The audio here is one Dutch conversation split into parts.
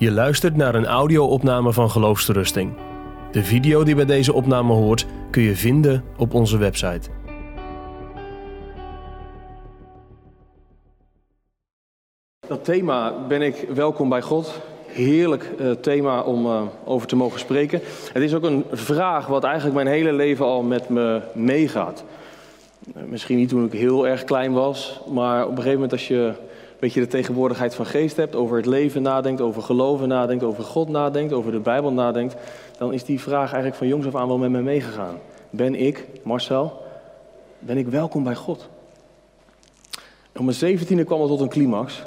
Je luistert naar een audio-opname van Geloofsterusting. De video die bij deze opname hoort kun je vinden op onze website. Dat thema ben ik welkom bij God. Heerlijk uh, thema om uh, over te mogen spreken. Het is ook een vraag wat eigenlijk mijn hele leven al met me meegaat. Uh, misschien niet toen ik heel erg klein was, maar op een gegeven moment als je beetje de tegenwoordigheid van geest hebt, over het leven nadenkt, over geloven nadenkt, over God nadenkt, over de Bijbel nadenkt, dan is die vraag eigenlijk van jongs af aan wel met me meegegaan. Ben ik, Marcel, ben ik welkom bij God? Op mijn zeventiende kwam het tot een climax.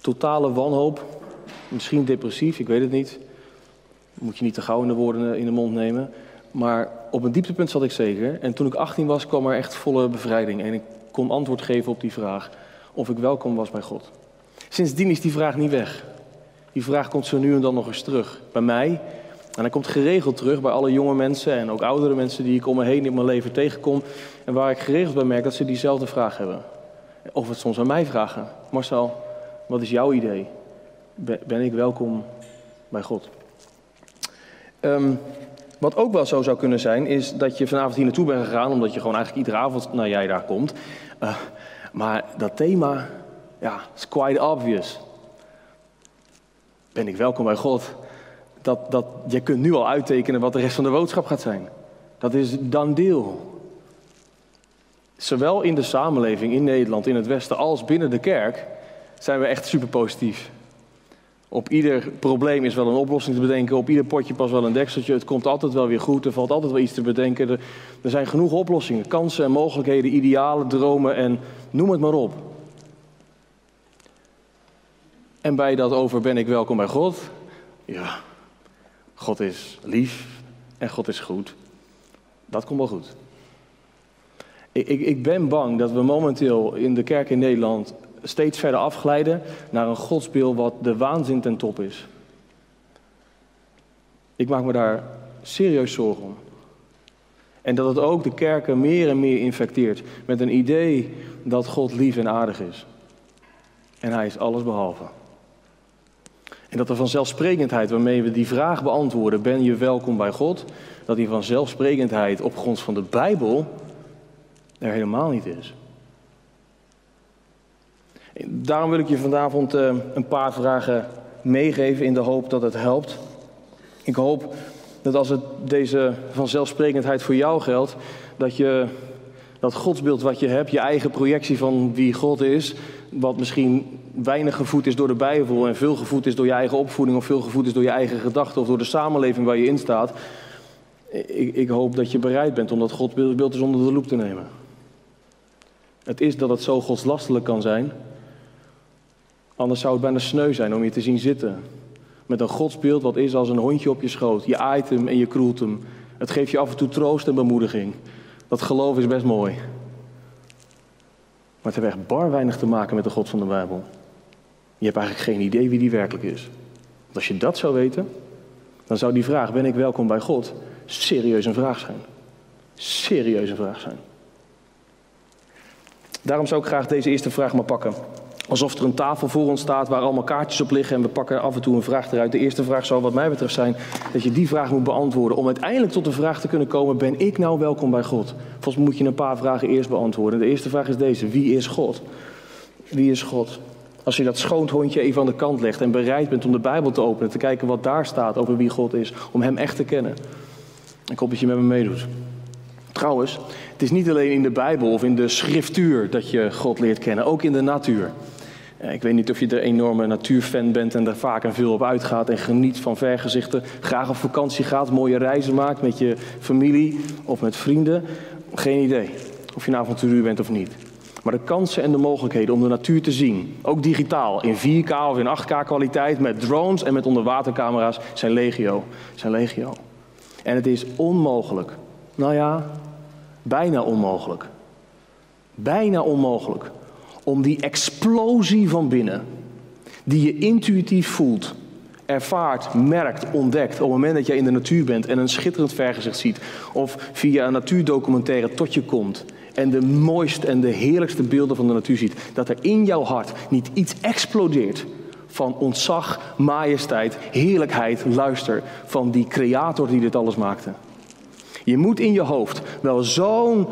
Totale wanhoop, misschien depressief, ik weet het niet. Moet je niet te gauw in de woorden in de mond nemen. Maar op een dieptepunt zat ik zeker. En toen ik 18 was, kwam er echt volle bevrijding. En ik kon antwoord geven op die vraag of ik welkom was bij God. Sindsdien is die vraag niet weg. Die vraag komt zo nu en dan nog eens terug. Bij mij. En hij komt geregeld terug bij alle jonge mensen en ook oudere mensen die ik om me heen in mijn leven tegenkom. En waar ik geregeld bij merk dat ze diezelfde vraag hebben. Of het soms aan mij vragen. Marcel, wat is jouw idee? Ben ik welkom bij God? Um, wat ook wel zo zou kunnen zijn, is dat je vanavond hier naartoe bent gegaan, omdat je gewoon eigenlijk iedere avond naar jij daar komt. Uh, maar dat thema, ja, is quite obvious. Ben ik welkom bij God? Dat, dat, je kunt nu al uittekenen wat de rest van de boodschap gaat zijn. Dat is dan deel. Zowel in de samenleving in Nederland, in het Westen, als binnen de kerk zijn we echt super positief. Op ieder probleem is wel een oplossing te bedenken. Op ieder potje pas wel een dekseltje. Het komt altijd wel weer goed. Er valt altijd wel iets te bedenken. Er, er zijn genoeg oplossingen. Kansen en mogelijkheden, idealen, dromen en noem het maar op. En bij dat over ben ik welkom bij God. Ja, God is lief en God is goed. Dat komt wel goed. Ik, ik, ik ben bang dat we momenteel in de kerk in Nederland steeds verder afglijden naar een godsbeeld wat de waanzin ten top is. Ik maak me daar serieus zorgen om. En dat het ook de kerken meer en meer infecteert met een idee dat God lief en aardig is. En hij is alles behalve. En dat de vanzelfsprekendheid waarmee we die vraag beantwoorden, ben je welkom bij God, dat die vanzelfsprekendheid op grond van de Bijbel er helemaal niet is. Daarom wil ik je vanavond uh, een paar vragen meegeven in de hoop dat het helpt. Ik hoop dat als het deze vanzelfsprekendheid voor jou geldt, dat je dat godsbeeld wat je hebt, je eigen projectie van wie God is, wat misschien weinig gevoed is door de Bijbel en veel gevoed is door je eigen opvoeding of veel gevoed is door je eigen gedachten of door de samenleving waar je in staat. Ik, ik hoop dat je bereid bent om dat godsbeeld eens onder de loep te nemen. Het is dat het zo godslastelijk kan zijn, Anders zou het bijna sneu zijn om je te zien zitten. Met een godsbeeld wat is als een hondje op je schoot. Je aait hem en je kroelt hem. Het geeft je af en toe troost en bemoediging. Dat geloof is best mooi. Maar het heeft echt bar weinig te maken met de God van de Bijbel. Je hebt eigenlijk geen idee wie die werkelijk is. Want als je dat zou weten, dan zou die vraag, ben ik welkom bij God, serieus een vraag zijn. Serieus een vraag zijn. Daarom zou ik graag deze eerste vraag maar pakken. Alsof er een tafel voor ons staat waar allemaal kaartjes op liggen en we pakken af en toe een vraag eruit. De eerste vraag zou wat mij betreft zijn dat je die vraag moet beantwoorden om uiteindelijk tot de vraag te kunnen komen, ben ik nou welkom bij God? Volgens moet je een paar vragen eerst beantwoorden. De eerste vraag is deze, wie is God? Wie is God? Als je dat schoonhondje even aan de kant legt en bereid bent om de Bijbel te openen, te kijken wat daar staat over wie God is, om Hem echt te kennen. Ik hoop dat je met me meedoet. Trouwens, het is niet alleen in de Bijbel of in de schriftuur dat je God leert kennen, ook in de natuur. Ik weet niet of je er enorme natuurfan bent en er vaak en veel op uitgaat en geniet van vergezichten. Graag op vakantie gaat, mooie reizen maakt met je familie of met vrienden. Geen idee of je een avonturier bent of niet. Maar de kansen en de mogelijkheden om de natuur te zien, ook digitaal, in 4K of in 8K kwaliteit, met drones en met onderwatercamera's, zijn legio. Zijn legio. En het is onmogelijk. Nou ja, bijna onmogelijk. Bijna onmogelijk om die explosie van binnen, die je intuïtief voelt, ervaart, merkt, ontdekt op het moment dat jij in de natuur bent en een schitterend vergezicht ziet, of via een natuurdocumentaire tot je komt en de mooiste en de heerlijkste beelden van de natuur ziet, dat er in jouw hart niet iets explodeert van ontzag, majesteit, heerlijkheid, luister van die creator die dit alles maakte. Je moet in je hoofd wel zo'n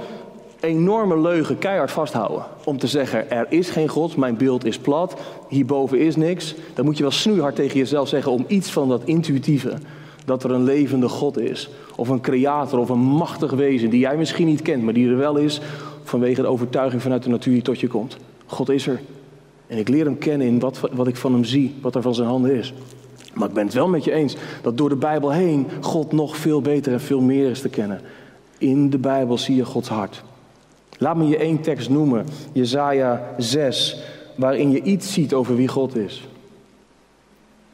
enorme leugen keihard vasthouden. Om te zeggen, er is geen God, mijn beeld is plat, hierboven is niks. Dan moet je wel snoeihard tegen jezelf zeggen om iets van dat intuïtieve. Dat er een levende God is. Of een creator of een machtig wezen die jij misschien niet kent, maar die er wel is vanwege de overtuiging vanuit de natuur die tot je komt. God is er. En ik leer hem kennen in wat, wat ik van hem zie, wat er van zijn handen is. Maar ik ben het wel met je eens dat door de Bijbel heen God nog veel beter en veel meer is te kennen. In de Bijbel zie je Gods hart. Laat me je één tekst noemen, Jezaja 6, waarin je iets ziet over wie God is.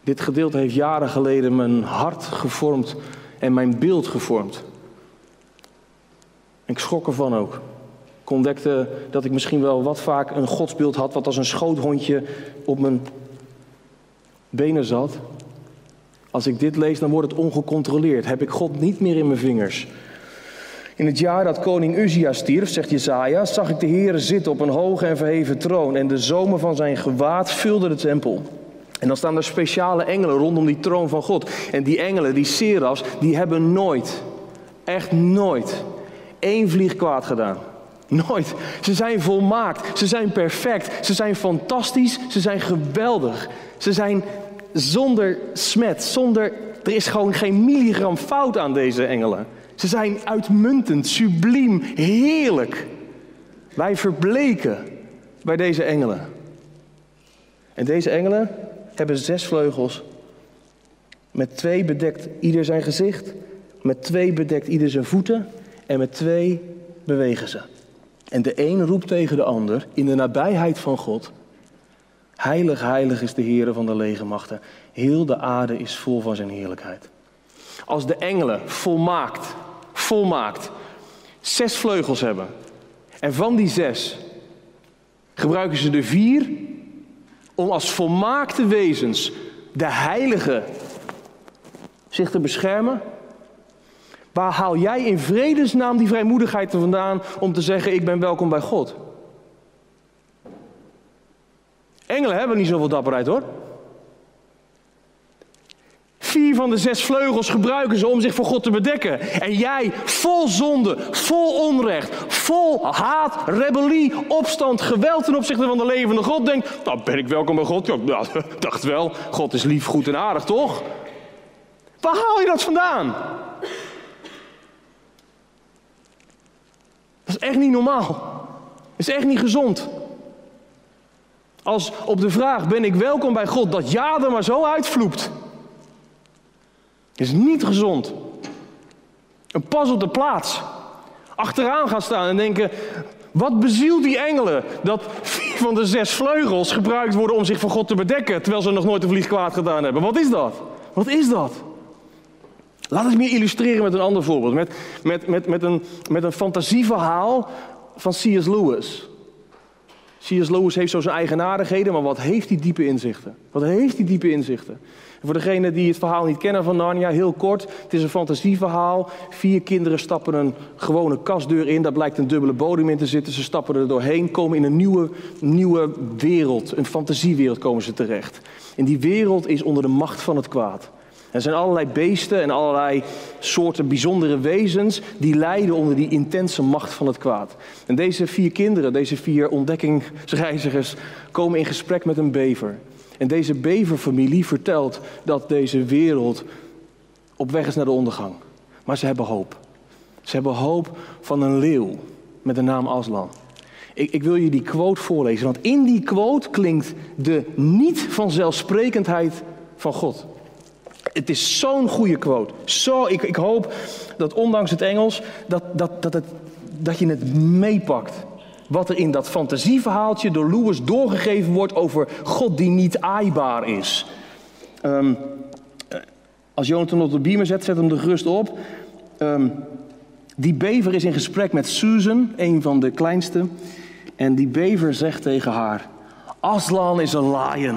Dit gedeelte heeft jaren geleden mijn hart gevormd en mijn beeld gevormd. ik schrok ervan ook. Ik ontdekte dat ik misschien wel wat vaak een godsbeeld had, wat als een schoothondje op mijn benen zat. Als ik dit lees, dan wordt het ongecontroleerd. Heb ik God niet meer in mijn vingers. In het jaar dat koning Uzia stierf, zegt Jezaja, zag ik de Heer zitten op een hoge en verheven troon en de zomer van zijn gewaad vulde de tempel. En dan staan er speciale engelen rondom die troon van God. En die engelen, die serafs, die hebben nooit, echt nooit, één vlieg kwaad gedaan. Nooit. Ze zijn volmaakt, ze zijn perfect, ze zijn fantastisch, ze zijn geweldig. Ze zijn zonder smet, zonder, er is gewoon geen milligram fout aan deze engelen. Ze zijn uitmuntend, subliem, heerlijk. Wij verbleken bij deze engelen. En deze engelen hebben zes vleugels. Met twee bedekt ieder zijn gezicht. Met twee bedekt ieder zijn voeten. En met twee bewegen ze. En de een roept tegen de ander in de nabijheid van God. Heilig, heilig is de Heer van de legermachten. Heel de aarde is vol van zijn heerlijkheid. Als de engelen volmaakt, volmaakt, zes vleugels hebben. En van die zes gebruiken ze de vier om als volmaakte wezens de heilige zich te beschermen. Waar haal jij in vredesnaam die vrijmoedigheid er vandaan om te zeggen: Ik ben welkom bij God? Engelen hebben niet zoveel dapperheid hoor. Vier van de zes vleugels gebruiken ze om zich voor God te bedekken. En jij, vol zonde, vol onrecht, vol haat, rebellie, opstand, geweld ten opzichte van de levende God, denkt: Nou, ben ik welkom bij God? Ja, nou, dacht wel, God is lief, goed en aardig, toch? Waar haal je dat vandaan? Dat is echt niet normaal. Dat is echt niet gezond. Als op de vraag: ben ik welkom bij God, dat ja er maar zo uitvloept. Is niet gezond. Een pas op de plaats. Achteraan gaan staan en denken: wat bezielt die engelen dat vier van de zes vleugels gebruikt worden om zich voor God te bedekken, terwijl ze nog nooit een vlieg kwaad gedaan hebben? Wat is dat? Wat is dat? Laat het me illustreren met een ander voorbeeld. Met, met, met, met, een, met een fantasieverhaal van C.S. Lewis. C.S. Lewis heeft zo zijn eigenaardigheden, maar wat heeft hij diepe inzichten? Wat heeft hij diepe inzichten? En voor degenen die het verhaal niet kennen van Narnia, heel kort. Het is een fantasieverhaal. Vier kinderen stappen een gewone kastdeur in. Daar blijkt een dubbele bodem in te zitten. Ze stappen er doorheen, komen in een nieuwe, nieuwe wereld. Een fantasiewereld komen ze terecht. En die wereld is onder de macht van het kwaad. Er zijn allerlei beesten en allerlei soorten bijzondere wezens die lijden onder die intense macht van het kwaad. En deze vier kinderen, deze vier ontdekkingsreizigers, komen in gesprek met een bever. En deze beverfamilie vertelt dat deze wereld op weg is naar de ondergang. Maar ze hebben hoop. Ze hebben hoop van een leeuw met de naam Aslan. Ik, ik, wil je die quote voorlezen, want in die quote klinkt de niet vanzelfsprekendheid van God. Het is zo'n goede quote. Zo, ik, ik hoop dat ondanks het Engels, dat, dat, dat, het, dat je het meepakt. Wat er in dat fantasieverhaaltje door Lewis doorgegeven wordt over God die niet aaibaar is. Um, als Jonathan op de beamer zet, zet hem er gerust op. Um, die bever is in gesprek met Susan, een van de kleinste. En die bever zegt tegen haar: Aslan is een lion.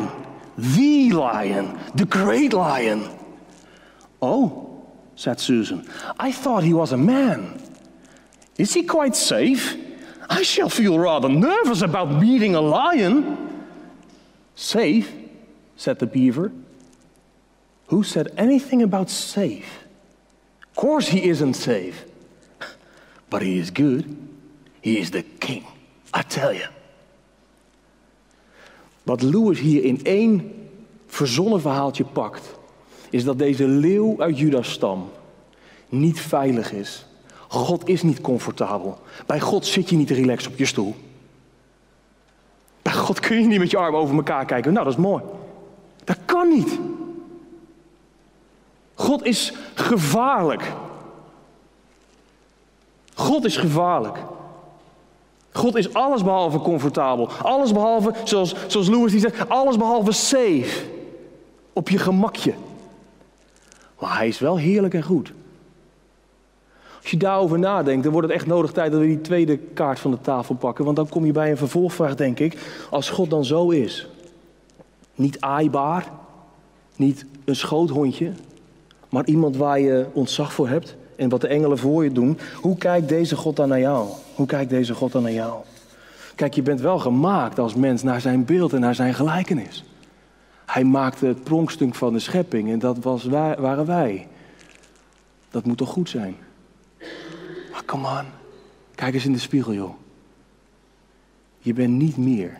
The lion. The great lion. Oh, said Susan, I thought he was a man. Is he quite safe? I shall feel rather nervous about meeting a lion. Safe? said the beaver. Who said anything about safe? Of course he isn't safe. But he is good. He is the king. I tell you. Wat Lewis hier in één verzonnen verhaaltje pakt, is dat deze leeuw uit Judas stam niet veilig is. God is niet comfortabel. Bij God zit je niet relaxed op je stoel. Bij God kun je niet met je armen over elkaar kijken. Nou, dat is mooi. Dat kan niet. God is gevaarlijk. God is gevaarlijk. God is allesbehalve comfortabel. Allesbehalve, zoals, zoals Louis die zegt, allesbehalve safe. Op je gemakje. Maar hij is wel heerlijk en goed. Als je daarover nadenkt, dan wordt het echt nodig tijd dat we die tweede kaart van de tafel pakken. Want dan kom je bij een vervolgvraag, denk ik. Als God dan zo is. Niet aaibaar, niet een schoothondje, maar iemand waar je ontzag voor hebt en wat de engelen voor je doen. Hoe kijkt deze God dan naar jou? Hoe kijkt deze God dan naar jou? Kijk, je bent wel gemaakt als mens naar zijn beeld en naar zijn gelijkenis. Hij maakte het pronkstuk van de schepping en dat was, waren wij. Dat moet toch goed zijn? Maar come on, kijk eens in de spiegel, joh. Je bent niet meer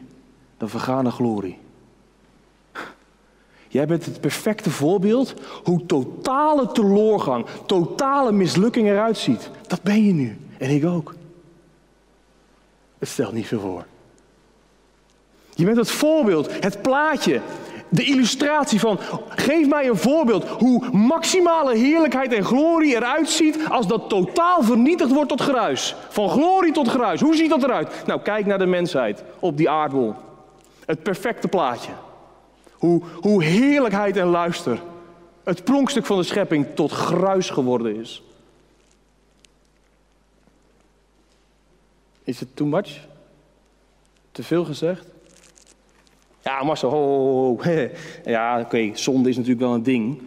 dan vergane glorie. Jij bent het perfecte voorbeeld hoe totale teleurgang, totale mislukking eruit ziet. Dat ben je nu. En ik ook. Het stelt niet veel voor. Je bent het voorbeeld, het plaatje, de illustratie van. Geef mij een voorbeeld hoe maximale heerlijkheid en glorie eruit ziet als dat totaal vernietigd wordt tot gruis. Van glorie tot gruis. Hoe ziet dat eruit? Nou, kijk naar de mensheid op die aardbol. Het perfecte plaatje. Hoe, hoe heerlijkheid en luister, het pronkstuk van de schepping, tot gruis geworden is. Is het too much? Te veel gezegd? Ja, Marcel, ho. Ja, oké, zonde is natuurlijk wel een ding.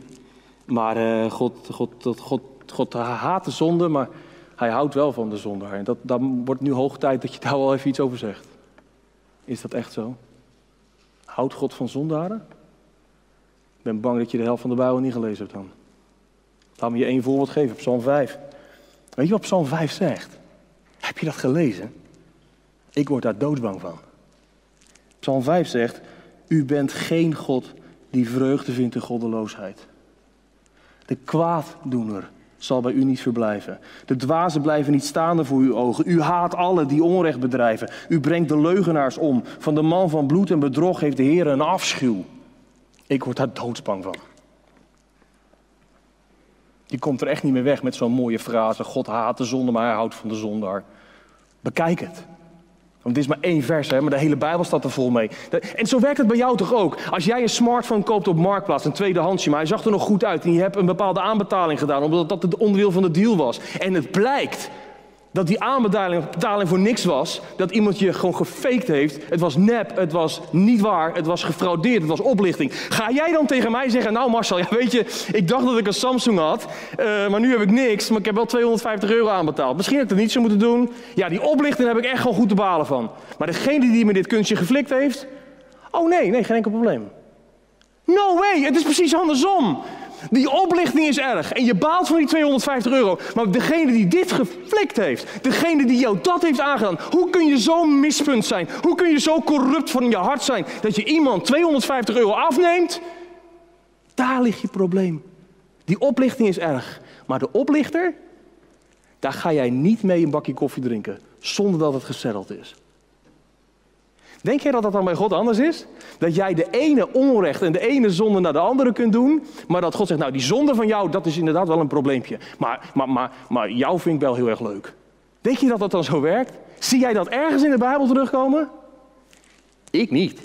Maar uh, God, God, God, God, haat de zonde, maar hij houdt wel van de zondaar. En dat, dan wordt nu hoog tijd dat je daar wel even iets over zegt. Is dat echt zo? Houdt God van zondaren? Ik ben bang dat je de helft van de Bijbel niet gelezen hebt dan. Laat me je één voorbeeld geven, Psalm 5. Weet je wat Psalm 5 zegt? Heb je dat gelezen? Ik word daar doodsbang van. Psalm 5 zegt, u bent geen God die vreugde vindt in goddeloosheid. De kwaaddoener zal bij u niet verblijven. De dwazen blijven niet staande voor uw ogen. U haat alle die onrecht bedrijven. U brengt de leugenaars om. Van de man van bloed en bedrog heeft de Heer een afschuw. Ik word daar doodsbang van. Je komt er echt niet meer weg met zo'n mooie frase: God haat de zonde, maar hij houdt van de zondaar. Bekijk het. Het is maar één vers, hè, maar de hele Bijbel staat er vol mee. En zo werkt het bij jou toch ook? Als jij een smartphone koopt op Marktplaats, een tweedehandsje, maar hij zag er nog goed uit en je hebt een bepaalde aanbetaling gedaan, omdat dat het onderdeel van de deal was. En het blijkt dat die aanbetaling betaling voor niks was. Dat iemand je gewoon gefaked heeft. Het was nep, het was niet waar, het was gefraudeerd, het was oplichting. Ga jij dan tegen mij zeggen, nou Marcel, ja, weet je, ik dacht dat ik een Samsung had, uh, maar nu heb ik niks, maar ik heb wel 250 euro aanbetaald. Misschien had ik dat niet zo moeten doen. Ja, die oplichting heb ik echt gewoon goed te balen van. Maar degene die me dit kunstje geflikt heeft, oh nee, nee, geen enkel probleem. No way, het is precies andersom. Die oplichting is erg. En je baalt van die 250 euro. Maar degene die dit geflikt heeft, degene die jou dat heeft aangedaan, hoe kun je zo mispunt zijn? Hoe kun je zo corrupt van je hart zijn dat je iemand 250 euro afneemt? Daar ligt je probleem. Die oplichting is erg. Maar de oplichter, daar ga jij niet mee een bakje koffie drinken zonder dat het gezetteld is. Denk jij dat dat dan bij God anders is? Dat jij de ene onrecht en de ene zonde naar de andere kunt doen, maar dat God zegt, nou die zonde van jou, dat is inderdaad wel een probleempje. Maar, maar, maar, maar jou vind ik wel heel erg leuk. Denk je dat dat dan zo werkt? Zie jij dat ergens in de Bijbel terugkomen? Ik niet.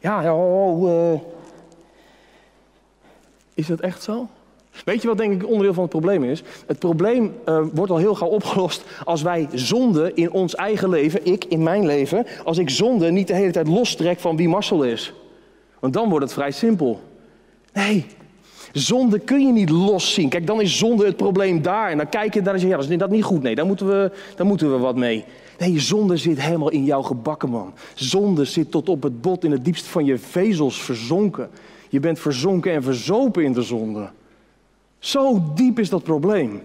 Ja, ja oh, uh... is dat echt zo? Weet je wat denk ik onderdeel van het probleem is? Het probleem uh, wordt al heel gauw opgelost als wij zonde in ons eigen leven, ik in mijn leven, als ik zonde niet de hele tijd lostrek van wie Marcel is. Want dan wordt het vrij simpel. Nee, Zonde kun je niet los zien. Kijk, dan is zonde het probleem daar. En dan kijk je daar en zeg je, ja, dat is niet goed. Nee, daar moeten, we, daar moeten we wat mee. Nee, zonde zit helemaal in jouw gebakken, man. Zonde zit tot op het bot in het diepst van je vezels verzonken. Je bent verzonken en verzopen in de zonde. Zo diep is dat probleem.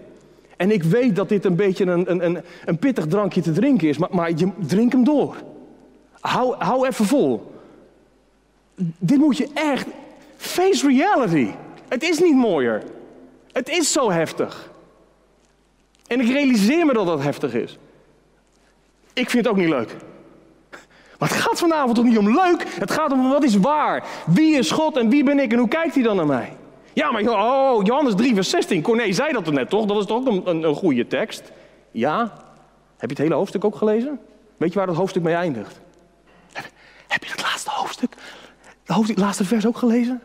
En ik weet dat dit een beetje een, een, een, pittig drankje te drinken is, maar, maar je, drink hem door. Hou, hou even vol. Dit moet je echt. Face reality. Het is niet mooier. Het is zo heftig. En ik realiseer me dat dat heftig is. Ik vind het ook niet leuk. Maar het gaat vanavond toch niet om leuk? Het gaat om wat is waar. Wie is God en wie ben ik en hoe kijkt hij dan naar mij? Ja, maar oh, Johannes 3, vers 16. Corné zei dat er net toch? Dat is toch ook een, een, goede tekst? Ja. Heb je het hele hoofdstuk ook gelezen? Weet je waar dat hoofdstuk mee eindigt? Heb, je het laatste hoofdstuk, het laatste vers ook gelezen?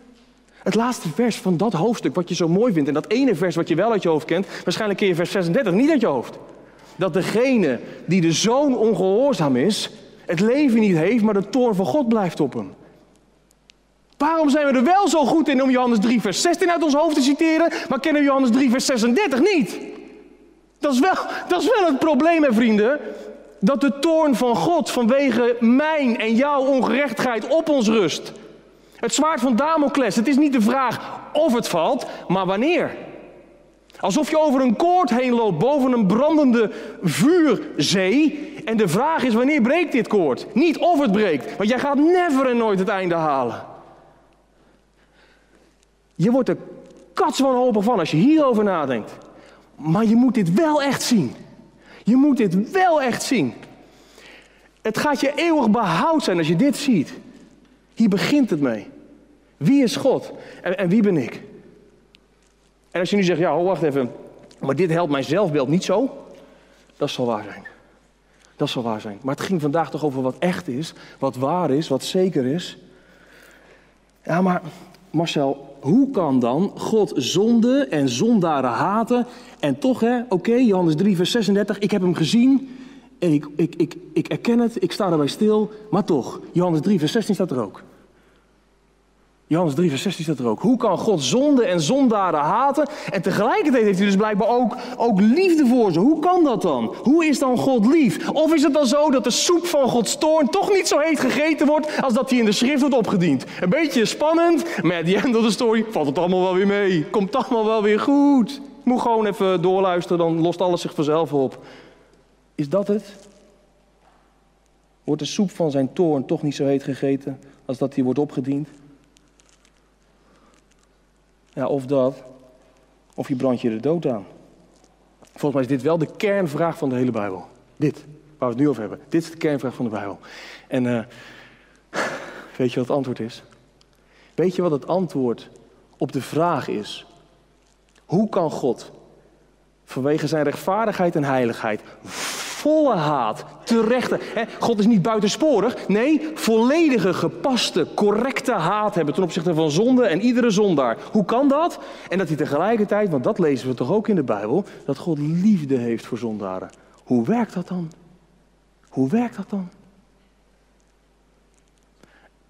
Het laatste vers van dat hoofdstuk wat je zo mooi vindt. En dat ene vers wat je wel uit je hoofd kent. Waarschijnlijk je vers 36 niet uit je hoofd. Dat degene die de zoon ongehoorzaam is. Het leven niet heeft, maar de toorn van God blijft op hem. Waarom zijn we er wel zo goed in om Johannes 3 vers 16 uit ons hoofd te citeren. Maar kennen we Johannes 3 vers 36 niet? Dat is wel, dat is wel het probleem, hè vrienden. Dat de toorn van God vanwege mijn en jouw ongerechtigheid op ons rust. Het zwaard van Damocles. Het is niet de vraag of het valt, maar wanneer. Alsof je over een koord heen loopt boven een brandende vuurzee. En de vraag is wanneer breekt dit koord? Niet of het breekt, want jij gaat never en nooit het einde halen. Je wordt er katswanhopig van als je hierover nadenkt. Maar je moet dit wel echt zien. Je moet dit wel echt zien. Het gaat je eeuwig behoud zijn als je dit ziet. Hier begint het mee. Wie is God en, en wie ben ik? En als je nu zegt, ja, wacht even, maar dit helpt mijn zelfbeeld niet zo, dat zal waar zijn. Dat zal waar zijn. Maar het ging vandaag toch over wat echt is, wat waar is, wat zeker is. Ja, maar Marcel, hoe kan dan God zonde en zondaren haten en toch, hè, oké, Johannes 3, vers 36, ik heb hem gezien en ik, ik, ik, ik erken het, ik sta erbij stil, maar toch, Johannes 3, vers 16 staat er ook. Johannes 3, vers 16 staat er ook. Hoe kan God zonde en zondaren haten? En tegelijkertijd heeft hij dus blijkbaar ook, ook liefde voor ze. Hoe kan dat dan? Hoe is dan God lief? Of is het dan zo dat de soep van Gods toorn toch niet zo heet gegeten wordt als dat hij in de schrift wordt opgediend? Een beetje spannend, maar at the end of the story valt het allemaal wel weer mee. Komt allemaal wel weer goed. Moet gewoon even doorluisteren, dan lost alles zich vanzelf op. Is dat het? Wordt de soep van zijn toorn toch niet zo heet gegeten als dat hij wordt opgediend? Ja, of dat, of je brandt je de dood aan. Volgens mij is dit wel de kernvraag van de hele Bijbel. Dit, waar we het nu over hebben. Dit is de kernvraag van de Bijbel. En uh, weet je wat het antwoord is? Weet je wat het antwoord op de vraag is? Hoe kan God vanwege zijn rechtvaardigheid en heiligheid volle haat, terechte. Hè? God is niet buitensporig. Nee, volledige, gepaste, correcte haat hebben ten opzichte van zonde en iedere zondaar. Hoe kan dat? En dat hij tegelijkertijd, want dat lezen we toch ook in de Bijbel, dat God liefde heeft voor zondaren. Hoe werkt dat dan? Hoe werkt dat dan?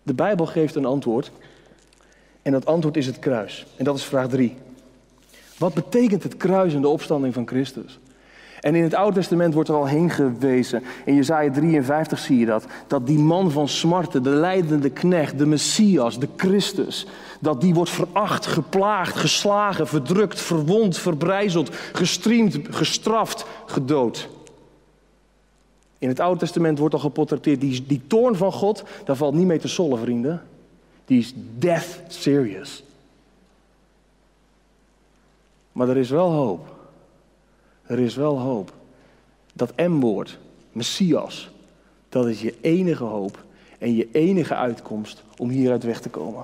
De Bijbel geeft een antwoord. En dat antwoord is het kruis. En dat is vraag 3. Wat betekent het kruis en de opstanding van Christus? En in het Oude Testament wordt er al heen gewezen. In Jezaja 53 zie je dat. Dat die man van smarten, de leidende knecht, de Messias, de Christus. Dat die wordt veracht, geplaagd, geslagen, verdrukt, verwond, verbrijzeld, gestreamd, gestraft, gedood. In het Oude Testament wordt al geportretteerd, die, die toorn van God, daar valt niet mee te sollen, vrienden. Die is death serious. Maar er is wel hoop. Er is wel hoop. Dat M-woord, Messias, dat is je enige hoop en je enige uitkomst om hieruit weg te komen.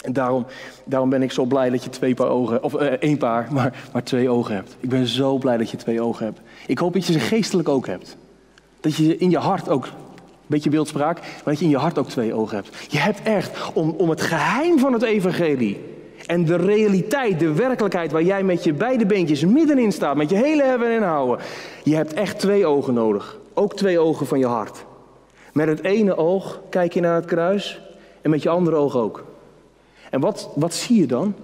En daarom, daarom ben ik zo blij dat je twee paar ogen, of uh, één paar, maar, maar twee ogen hebt. Ik ben zo blij dat je twee ogen hebt. Ik hoop dat je ze geestelijk ook hebt. Dat je in je hart ook, een beetje beeldspraak, maar dat je in je hart ook twee ogen hebt. Je hebt echt, om, om het geheim van het evangelie en de realiteit, de werkelijkheid waar jij met je beide beentjes middenin staat, met je hele hebben en houden. Je hebt echt twee ogen nodig. Ook twee ogen van je hart. Met het ene oog kijk je naar het kruis en met je andere oog ook. En wat, wat zie je dan?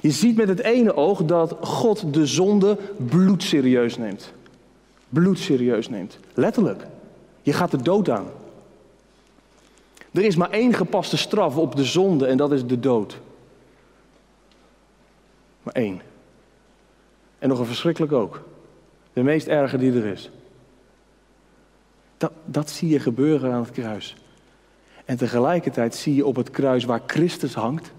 Je ziet met het ene oog dat God de zonde bloedserieus neemt. Bloedserieus neemt. Letterlijk. Je gaat de dood aan. Er is maar één gepaste straf op de zonde en dat is de dood. Maar één. En nog een verschrikkelijk ook. De meest erge die er is. Dat, dat zie je gebeuren aan het kruis. En tegelijkertijd zie je op het kruis waar Christus hangt,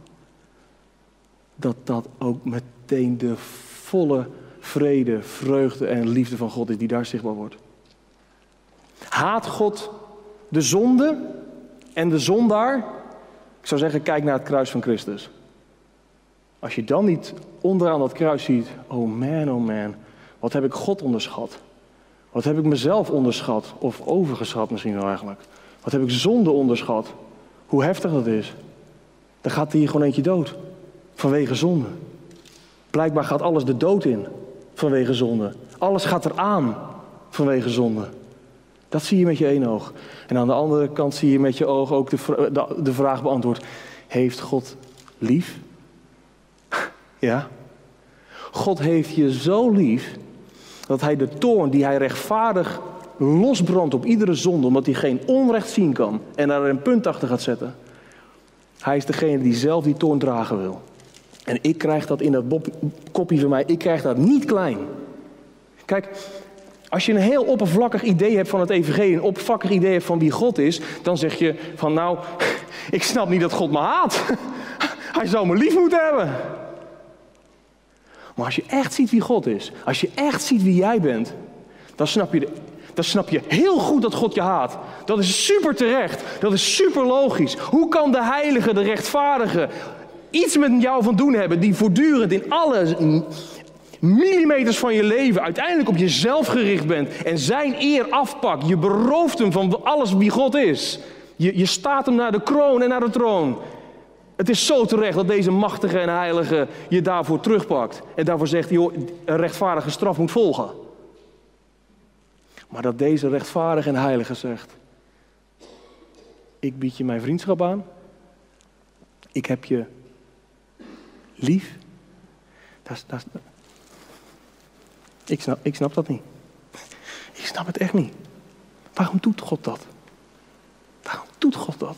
dat dat ook meteen de volle vrede, vreugde en liefde van God is die daar zichtbaar wordt. Haat God de zonde en de zondaar? Ik zou zeggen, kijk naar het kruis van Christus. Als je dan niet onderaan dat kruis ziet, oh man, oh man, wat heb ik God onderschat? Wat heb ik mezelf onderschat? Of overgeschat misschien wel eigenlijk. Wat heb ik zonde onderschat? Hoe heftig dat is. Dan gaat hier gewoon eentje dood. Vanwege zonde. Blijkbaar gaat alles de dood in. Vanwege zonde. Alles gaat eraan. Vanwege zonde. Dat zie je met je één oog. En aan de andere kant zie je met je oog ook de, de vraag beantwoord. Heeft God lief? Ja. God heeft je zo lief dat hij de toorn die hij rechtvaardig losbrandt op iedere zonde, omdat hij geen onrecht zien kan en daar een punt achter gaat zetten. Hij is degene die zelf die toorn dragen wil. En ik krijg dat in dat kopje van mij, ik krijg dat niet klein. Kijk, als je een heel oppervlakkig idee hebt van het evangelie, een oppervlakkig idee hebt van wie God is, dan zeg je van nou, ik snap niet dat God me haat. Hij zou me lief moeten hebben. Maar als je echt ziet wie God is, als je echt ziet wie jij bent, dan snap je, dan snap je heel goed dat God je haat. Dat is super terecht. Dat is super logisch. Hoe kan de heilige, de rechtvaardige, iets met jou van doen hebben die voortdurend in alle millimeters van je leven uiteindelijk op jezelf gericht bent en zijn eer afpakt. Je berooft hem van alles wie God is. Je, je staat hem naar de kroon en naar de troon. Het is zo terecht dat deze machtige en heilige je daarvoor terugpakt. En daarvoor zegt, joh, een rechtvaardige straf moet volgen. Maar dat deze rechtvaardige en heilige zegt, ik bied je mijn vriendschap aan. Ik heb je lief. Dat, dat, ik, snap, ik snap dat niet. Ik snap het echt niet. Waarom doet God dat? Waarom doet God dat?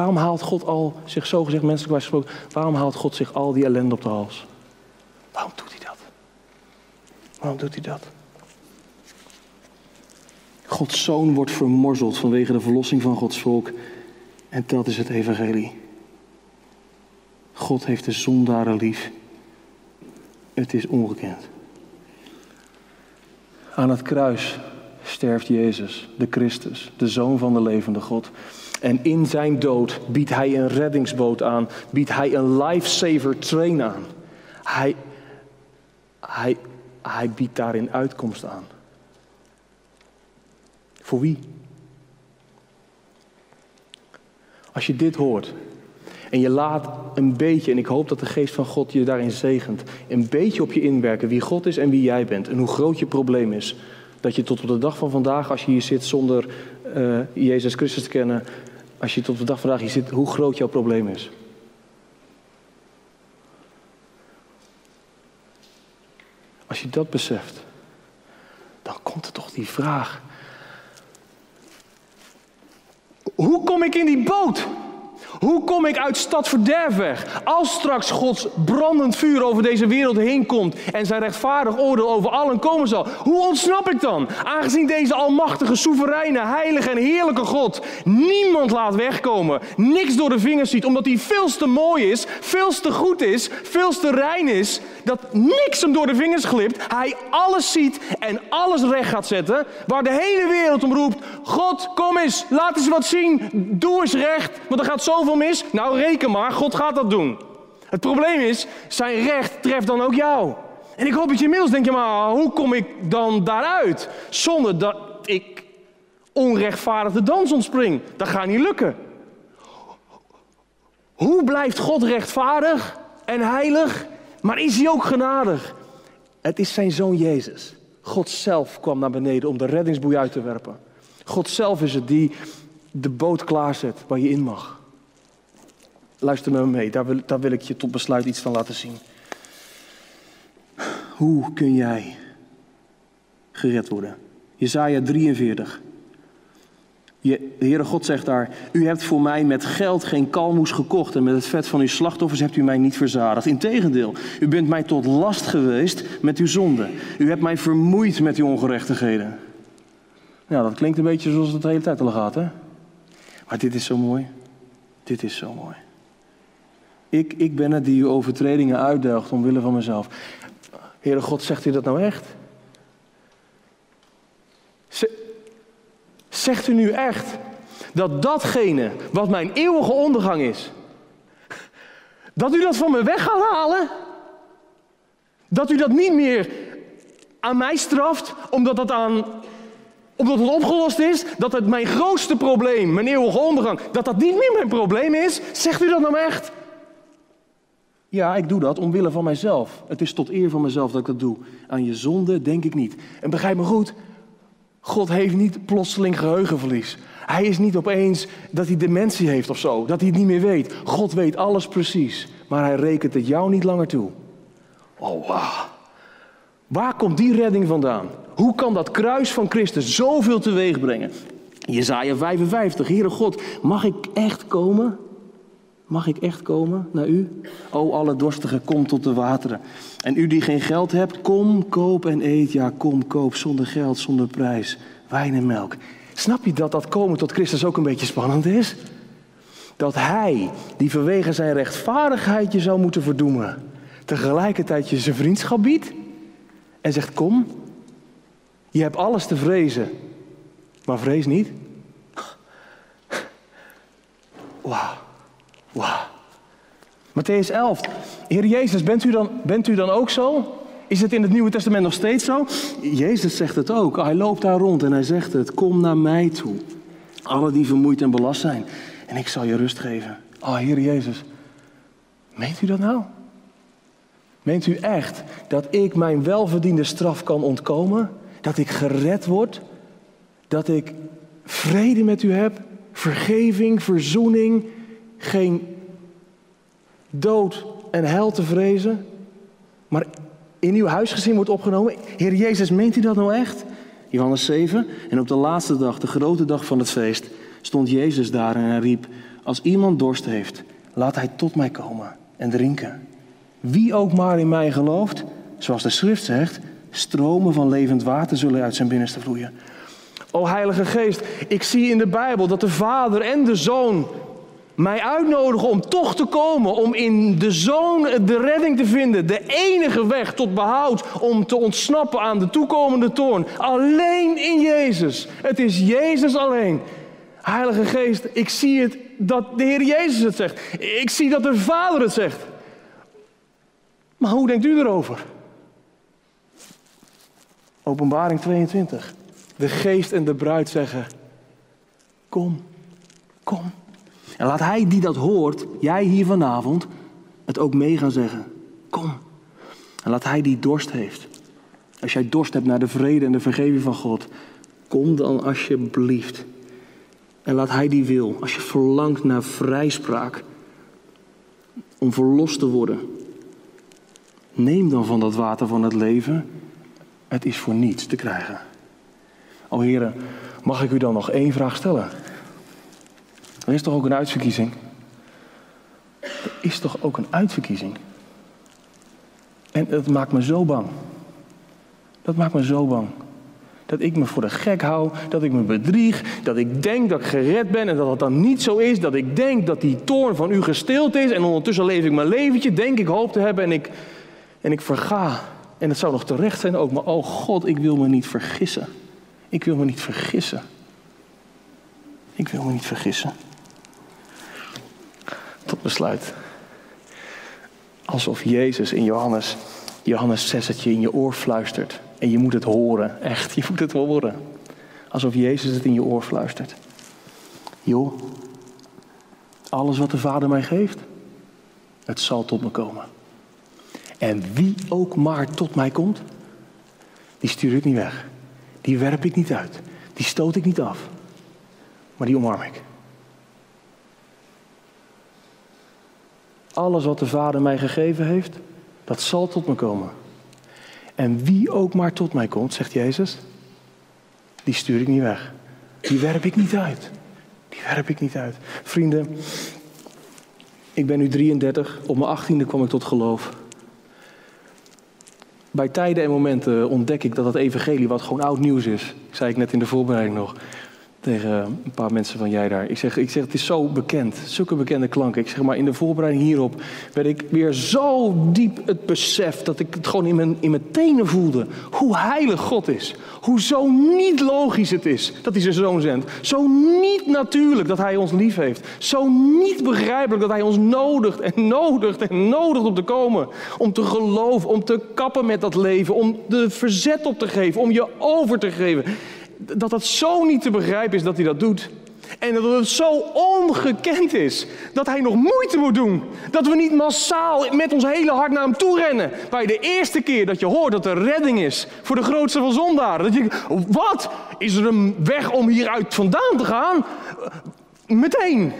Waarom haalt God al zich zo gezegd menselijk gesproken, waarom haalt God zich al die ellende op de hals? Waarom doet hij dat? Waarom doet hij dat? Gods zoon wordt vermorzeld vanwege de verlossing van Gods volk. En dat is het evangelie. God heeft de zondaren lief. Het is ongekend. Aan het kruis sterft Jezus, de Christus, de zoon van de levende God. En in zijn dood biedt hij een reddingsboot aan, biedt hij een lifesaver train aan. Hij, hij, hij biedt daarin uitkomst aan. Voor wie? Als je dit hoort en je laat een beetje, en ik hoop dat de geest van God je daarin zegent, een beetje op je inwerken wie God is en wie jij bent en hoe groot je probleem is. Dat je tot op de dag van vandaag, als je hier zit zonder uh, Jezus Christus te kennen, als je tot de dag van vandaag hier zit, hoe groot jouw probleem is. Als je dat beseft, dan komt er toch die vraag. Hoe kom ik in die boot? Hoe kom ik uit stad verderf weg? Als straks Gods brandend vuur over deze wereld heen komt en zijn rechtvaardig oordeel over allen komen zal, hoe ontsnap ik dan? Aangezien deze almachtige, soevereine, heilige en heerlijke God niemand laat wegkomen, niks door de vingers ziet, omdat hij veel te mooi is, veel te goed is, veel te rein is, dat niks hem door de vingers glipt, hij alles ziet en alles recht gaat zetten, waar de hele wereld om roept, God, kom eens, laat eens wat zien, doe eens recht, want er gaat zoveel mis? Nou, reken maar, God gaat dat doen. Het probleem is, zijn recht treft dan ook jou. En ik hoop dat je inmiddels denkt, maar hoe kom ik dan daaruit? Zonder dat ik onrechtvaardig de dans ontspring. Dat gaat niet lukken. Hoe blijft God rechtvaardig en heilig, maar is hij ook genadig? Het is zijn zoon Jezus. God zelf kwam naar beneden om de reddingsboei uit te werpen. God zelf is het die de boot klaarzet waar je in mag. Luister met me mee, daar wil, wil ik je tot besluit iets van laten zien. Hoe kun jij gered worden? Jezaja 43. Je, de Heere God zegt daar, u hebt voor mij met geld geen kalmoes gekocht en met het vet van uw slachtoffers hebt u mij niet verzadigd. Integendeel, u bent mij tot last geweest met uw zonde. U hebt mij vermoeid met uw ongerechtigheden. Ja, dat klinkt een beetje zoals het de hele tijd al gaat, hè? Maar dit is zo mooi. Dit is zo mooi. Ik, ik ben het die uw overtredingen uitdelgt omwille van mezelf. Heere God, zegt u dat nou echt? Zegt u nu echt dat datgene wat mijn eeuwige ondergang is, dat u dat van me weg gaat halen? Dat u dat niet meer aan mij straft, omdat, dat aan, omdat het opgelost is? Dat het mijn grootste probleem, mijn eeuwige ondergang, dat dat niet meer mijn probleem is? Zegt u dat nou echt? Ja, ik doe dat omwille van mijzelf. Het is tot eer van mezelf dat ik dat doe. Aan je zonde denk ik niet. En begrijp me goed, God heeft niet plotseling geheugenverlies. Hij is niet opeens dat hij dementie heeft of zo, dat hij het niet meer weet. God weet alles precies, maar hij rekent het jou niet langer toe. Oh, wow. Waar komt die redding vandaan? Hoe kan dat kruis van Christus zoveel teweeg brengen? Jezaja 55, Heere God, mag ik echt komen? Mag ik echt komen naar u? O, alle dorstigen, kom tot de wateren. En u die geen geld hebt, kom, koop en eet. Ja, kom, koop, zonder geld, zonder prijs. Wijn en melk. Snap je dat dat komen tot Christus ook een beetje spannend is? Dat hij, die vanwege zijn rechtvaardigheid je zou moeten verdoemen, tegelijkertijd je zijn vriendschap biedt en zegt: Kom, je hebt alles te vrezen, maar vrees niet. Wauw. Wauw. Matthäus 11. Heer Jezus, bent u, dan, bent u dan ook zo? Is het in het Nieuwe Testament nog steeds zo? Jezus zegt het ook. Hij loopt daar rond en hij zegt het. Kom naar mij toe. Alle die vermoeid en belast zijn. En ik zal je rust geven. Oh, Heer Jezus. Meent u dat nou? Meent u echt dat ik mijn welverdiende straf kan ontkomen? Dat ik gered word? Dat ik vrede met u heb? Vergeving, verzoening, geen dood en hel te vrezen, maar in uw huisgezin wordt opgenomen. Heer Jezus, meent u dat nou echt? Johannes 7. En op de laatste dag, de grote dag van het feest, stond Jezus daar en riep: Als iemand dorst heeft, laat hij tot mij komen en drinken. Wie ook maar in mij gelooft, zoals de schrift zegt, stromen van levend water zullen uit zijn binnenste vloeien. O Heilige Geest, ik zie in de Bijbel dat de Vader en de Zoon mij uitnodigen om toch te komen, om in de zoon de redding te vinden. De enige weg tot behoud om te ontsnappen aan de toekomende toorn. Alleen in Jezus. Het is Jezus alleen. Heilige Geest, ik zie het dat de Heer Jezus het zegt. Ik zie dat de Vader het zegt. Maar hoe denkt u erover? Openbaring 22. De geest en de bruid zeggen: Kom, kom. En laat hij die dat hoort, jij hier vanavond, het ook mee gaan zeggen. Kom. En laat hij die dorst heeft. Als jij dorst hebt naar de vrede en de vergeving van God, kom dan alsjeblieft. En laat hij die wil. Als je verlangt naar vrijspraak, om verlost te worden, neem dan van dat water van het leven. Het is voor niets te krijgen. O heren, mag ik u dan nog één vraag stellen? Er is toch ook een uitverkiezing? Er is toch ook een uitverkiezing? En dat maakt me zo bang. Dat maakt me zo bang. Dat ik me voor de gek hou, dat ik me bedrieg, dat ik denk dat ik gered ben en dat het dan niet zo is. Dat ik denk dat die toorn van u gestild is en ondertussen leef ik mijn leventje, denk ik hoop te hebben en ik, en ik verga. En het zou nog terecht zijn ook, maar oh God, ik wil me niet vergissen. Ik wil me niet vergissen. Ik wil me niet vergissen tot besluit. Alsof Jezus in Johannes, Johannes 6 het je in je oor fluistert. En je moet het horen, echt, je moet het horen. Alsof Jezus het in je oor fluistert. Joh, alles wat de Vader mij geeft, het zal tot me komen. En wie ook maar tot mij komt, die stuur ik niet weg. Die werp ik niet uit. Die stoot ik niet af. Maar die omarm ik. Alles wat de Vader mij gegeven heeft, dat zal tot me komen. En wie ook maar tot mij komt, zegt Jezus, die stuur ik niet weg. Die werp ik niet uit. Die werp ik niet uit. Vrienden, ik ben nu 33. Op mijn 18e kwam ik tot geloof. Bij tijden en momenten ontdek ik dat het evangelie wat gewoon oud nieuws is. Zei ik net in de voorbereiding nog tegen een paar mensen van jij daar. Ik zeg, ik zeg, het is zo bekend, zulke bekende klanken. Ik zeg maar, in de voorbereiding hierop werd ik weer zo diep het besef dat ik het gewoon in mijn, in mijn tenen voelde. Hoe heilig God is. Hoe zo niet logisch het is dat hij zijn zoon zendt. Zo niet natuurlijk dat hij ons lief heeft. Zo niet begrijpelijk dat hij ons nodigt en nodigt en nodigt om te komen. Om te geloven, om te kappen met dat leven. Om de verzet op te geven, om je over te geven dat dat zo niet te begrijpen is dat hij dat doet. En dat het zo ongekend is dat hij nog moeite moet doen. Dat we niet massaal met ons hele hart naar hem toe rennen. Bij de eerste keer dat je hoort dat er redding is voor de grootste van zondaren. Dat je wat? Is er een weg om hieruit vandaan te gaan? Meteen.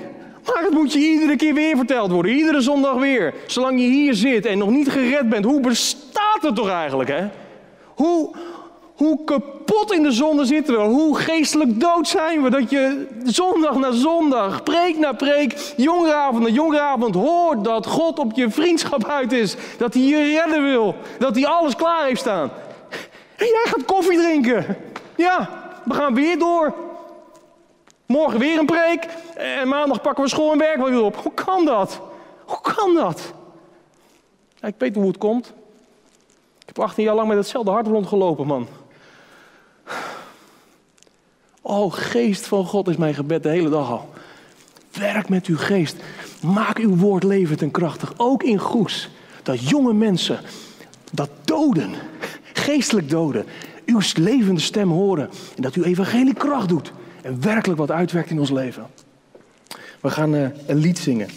Maar het moet je iedere keer weer verteld worden. Iedere zondag weer. Zolang je hier zit en nog niet gered bent. Hoe bestaat het toch eigenlijk, hè? Hoe, hoe in de zonde zitten we? Hoe geestelijk dood zijn we? Dat je zondag na zondag, preek na preek, jongeravond na jongeravond hoort dat God op je vriendschap uit is. Dat hij je redden wil. Dat hij alles klaar heeft staan. En jij gaat koffie drinken. Ja, we gaan weer door. Morgen weer een preek. En maandag pakken we school en werk weer op. Hoe kan dat? Hoe kan dat? ik weet hoe het komt. Ik heb 18 jaar lang met hetzelfde hart rondgelopen, man. Oh, geest van God is mijn gebed de hele dag al. Werk met uw geest. Maak uw woord levend en krachtig. Ook in Goes. Dat jonge mensen, dat doden, geestelijk doden, uw levende stem horen. En dat uw evangelie kracht doet. En werkelijk wat uitwerkt in ons leven. We gaan uh, een lied zingen.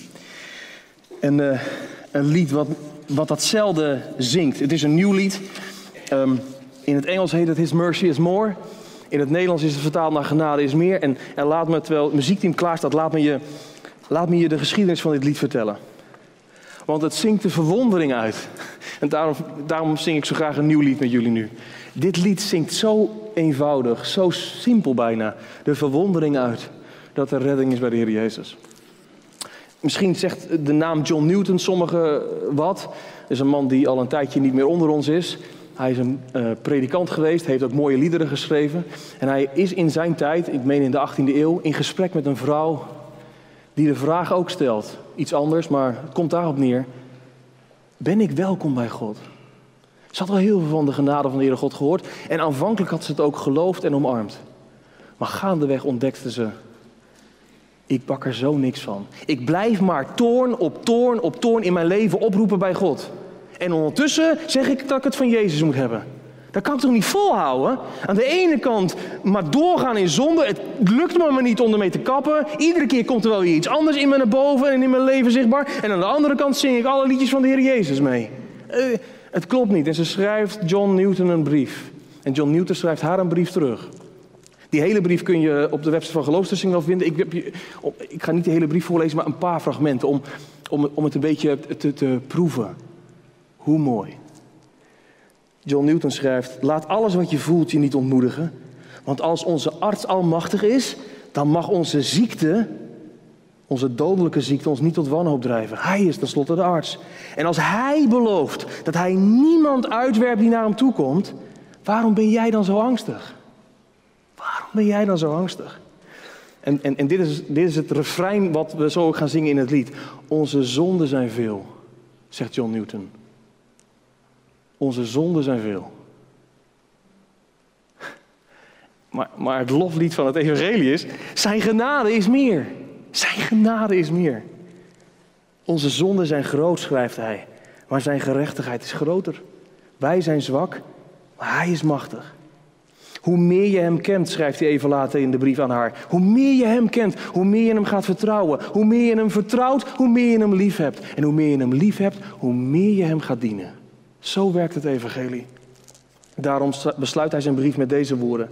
En uh, een lied wat, wat datzelfde zingt. Het is een nieuw lied. Um, in het Engels heet het His Mercy is More. In het Nederlands is het vertaald naar genade is meer. En, laat me, terwijl het muziekteam klaar staat, laat me, je, laat me je de geschiedenis van dit lied vertellen. Want het zingt de verwondering uit. En daarom, daarom zing ik zo graag een nieuw lied met jullie nu. Dit lied zingt zo eenvoudig, zo simpel bijna, de verwondering uit dat er redding is bij de Heer Jezus. Misschien zegt de naam John Newton sommigen wat. Dat is een man die al een tijdje niet meer onder ons is. Hij is een uh, predikant geweest, heeft ook mooie liederen geschreven. En hij is in zijn tijd, ik meen in de 18e eeuw, in gesprek met een vrouw die de vraag ook stelt. Iets anders, maar het komt daarop neer. Ben ik welkom bij God? Ze had wel heel veel van de genade van de Heere God gehoord. En aanvankelijk had ze het ook geloofd en omarmd. Maar gaandeweg ontdekte ze, ik bak er zo niks van. Ik blijf maar toorn op toorn op toorn in mijn leven oproepen bij God. En ondertussen zeg ik dat ik het van Jezus moet hebben. Dat kan ik toch niet volhouden? Aan de ene kant maar doorgaan in zonde. Het lukt me maar niet om ermee te kappen. Iedere keer komt er wel weer iets anders in me naar boven en in mijn leven zichtbaar. En aan de andere kant zing ik alle liedjes van de Heer Jezus mee. Uh, het klopt niet. En ze schrijft John Newton een brief. En John Newton schrijft haar een brief terug. Die hele brief kun je op de website van Geloofstussing wel vinden. Ik, heb, ik, ga niet de hele brief voorlezen, maar een paar fragmenten om, om, om het een beetje te, te proeven. Hoe mooi. John Newton schrijft: Laat alles wat je voelt je niet ontmoedigen. Want als onze arts almachtig is, dan mag onze ziekte, onze dodelijke ziekte, ons niet tot wanhoop drijven. Hij is tenslotte de arts. En als hij belooft dat hij niemand uitwerpt die naar hem toe komt, waarom ben jij dan zo angstig? Waarom ben jij dan zo angstig? En, en, en dit, is, dit is het refrein wat we zo gaan zingen in het lied. Onze zonden zijn veel, zegt John Newton. Onze zonden zijn veel. Maar, maar het loflied van het evangelie is, zijn genade is meer. Zijn genade is meer. Onze zonden zijn groot, schrijft hij, maar zijn gerechtigheid is groter. Wij zijn zwak, maar hij is machtig. Hoe meer je hem kent, schrijft hij even later in de brief aan haar. Hoe meer je hem kent, hoe meer je hem gaat vertrouwen. Hoe meer je hem vertrouwt, hoe meer je hem lief hebt. En hoe meer je hem lief hebt, hoe meer je hem gaat dienen. Zo werkt het evangelie. Daarom besluit hij zijn brief met deze woorden.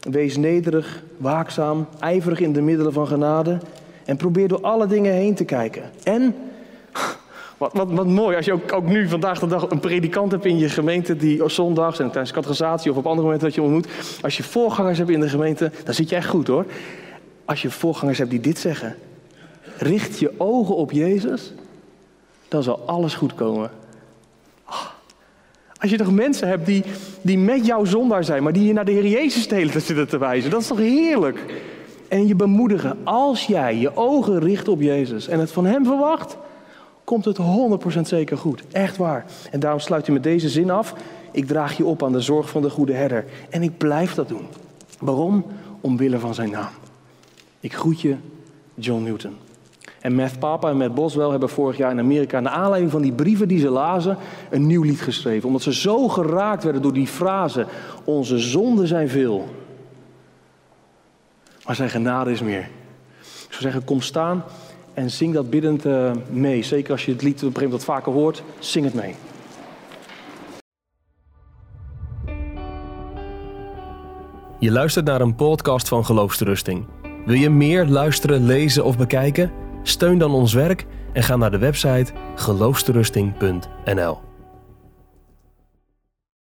Wees nederig, waakzaam, ijverig in de middelen van genade en probeer door alle dingen heen te kijken. En, Wat, wat, wat mooi als je ook, nu vandaag de dag een predikant hebt in je gemeente die zondags en tijdens catechisatie of op andere momenten dat je ontmoet. Als je voorgangers hebt in de gemeente, dan zit je echt goed hoor. Als je voorgangers hebt die dit zeggen. Richt je ogen op Jezus, dan zal alles goed komen. Als je toch mensen hebt die, die met jou zondaar zijn, maar die je naar de Heer Jezus de hele zitten te wijzen, dat is toch heerlijk? En je bemoedigen, als jij je ogen richt op Jezus en het van Hem verwacht, komt het 100% zeker goed. Echt waar. En daarom sluit hij met deze zin af. Ik draag je op aan de zorg van de goede herder. En ik blijf dat doen. Waarom? Omwille van zijn naam. Ik groet je, John Newton. En Matt Papa en Matt Boswell hebben vorig jaar in Amerika, naar aanleiding van die brieven die ze lazen, een nieuw lied geschreven. Omdat ze zo geraakt werden door die frase: Onze zonden zijn veel, maar zijn genade is meer. Ik zou zeggen, kom staan en zing dat biddend uh, mee. Zeker als je het lied op een gegeven moment wat vaker hoort, zing het mee. Je luistert naar een podcast van Geloofsterusting. Wil je meer luisteren, lezen of bekijken? Steun dan ons werk en ga naar de website geloofsterusting.nl.